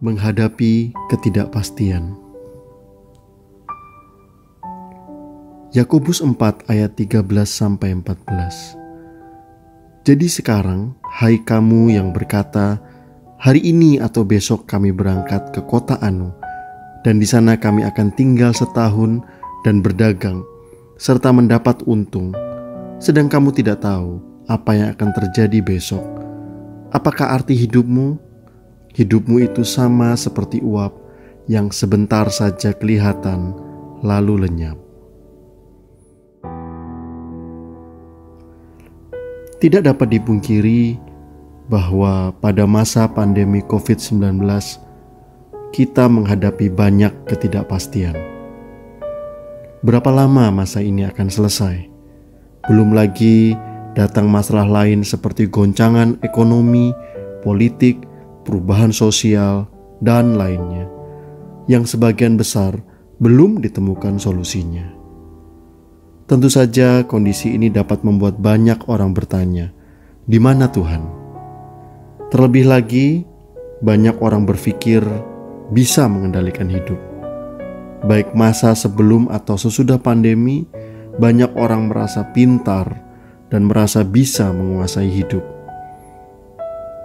menghadapi ketidakpastian. Yakobus 4 ayat 13 sampai 14. Jadi sekarang, hai kamu yang berkata, hari ini atau besok kami berangkat ke kota Anu, dan di sana kami akan tinggal setahun dan berdagang, serta mendapat untung, sedang kamu tidak tahu apa yang akan terjadi besok. Apakah arti hidupmu? Hidupmu itu sama seperti uap yang sebentar saja kelihatan, lalu lenyap. Tidak dapat dipungkiri bahwa pada masa pandemi COVID-19 kita menghadapi banyak ketidakpastian. Berapa lama masa ini akan selesai? Belum lagi datang masalah lain seperti goncangan ekonomi, politik, perubahan sosial, dan lainnya, yang sebagian besar belum ditemukan solusinya. Tentu saja kondisi ini dapat membuat banyak orang bertanya, di mana Tuhan? Terlebih lagi, banyak orang berpikir bisa mengendalikan hidup. Baik masa sebelum atau sesudah pandemi, banyak orang merasa pintar dan merasa bisa menguasai hidup.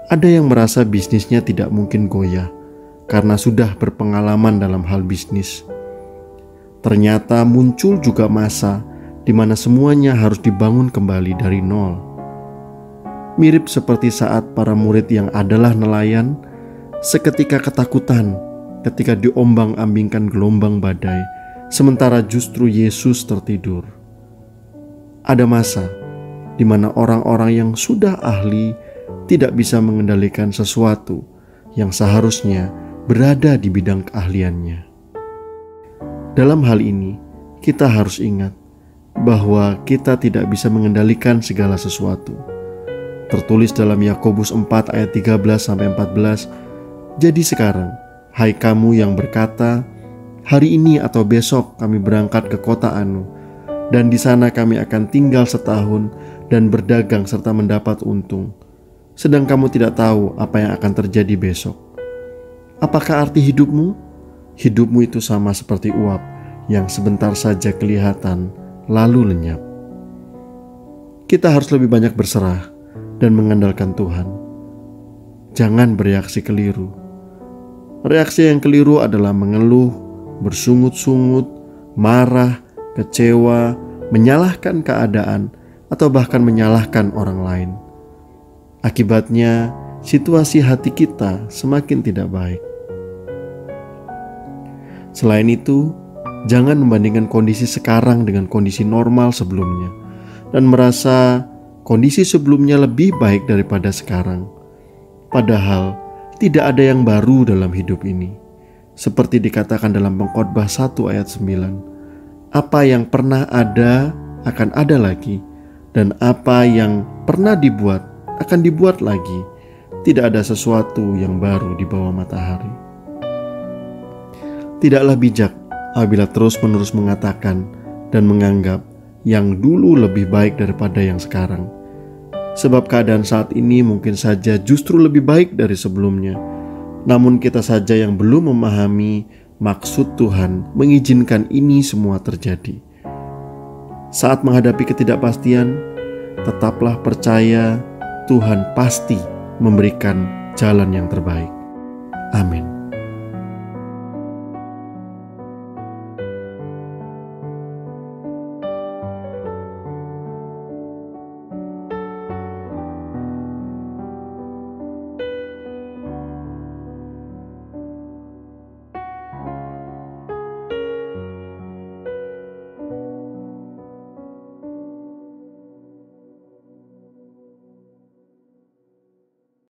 Ada yang merasa bisnisnya tidak mungkin goyah karena sudah berpengalaman dalam hal bisnis. Ternyata muncul juga masa di mana semuanya harus dibangun kembali dari nol. Mirip seperti saat para murid yang adalah nelayan, seketika ketakutan ketika diombang-ambingkan gelombang badai, sementara justru Yesus tertidur. Ada masa di mana orang-orang yang sudah ahli tidak bisa mengendalikan sesuatu yang seharusnya berada di bidang keahliannya. Dalam hal ini, kita harus ingat bahwa kita tidak bisa mengendalikan segala sesuatu. Tertulis dalam Yakobus 4 ayat 13 sampai 14, "Jadi sekarang, hai kamu yang berkata, hari ini atau besok kami berangkat ke kota Anu, dan di sana kami akan tinggal setahun dan berdagang serta mendapat untung. Sedang kamu tidak tahu apa yang akan terjadi besok. Apakah arti hidupmu? Hidupmu itu sama seperti uap yang sebentar saja kelihatan, lalu lenyap. Kita harus lebih banyak berserah dan mengandalkan Tuhan. Jangan bereaksi keliru. Reaksi yang keliru adalah mengeluh, bersungut-sungut, marah, kecewa, menyalahkan keadaan, atau bahkan menyalahkan orang lain. Akibatnya, situasi hati kita semakin tidak baik. Selain itu, Jangan membandingkan kondisi sekarang dengan kondisi normal sebelumnya dan merasa kondisi sebelumnya lebih baik daripada sekarang. Padahal tidak ada yang baru dalam hidup ini. Seperti dikatakan dalam pengkhotbah 1 ayat 9. Apa yang pernah ada akan ada lagi dan apa yang pernah dibuat akan dibuat lagi. Tidak ada sesuatu yang baru di bawah matahari. Tidaklah bijak apabila terus-menerus mengatakan dan menganggap yang dulu lebih baik daripada yang sekarang. Sebab keadaan saat ini mungkin saja justru lebih baik dari sebelumnya. Namun kita saja yang belum memahami maksud Tuhan mengizinkan ini semua terjadi. Saat menghadapi ketidakpastian, tetaplah percaya Tuhan pasti memberikan jalan yang terbaik. Amin.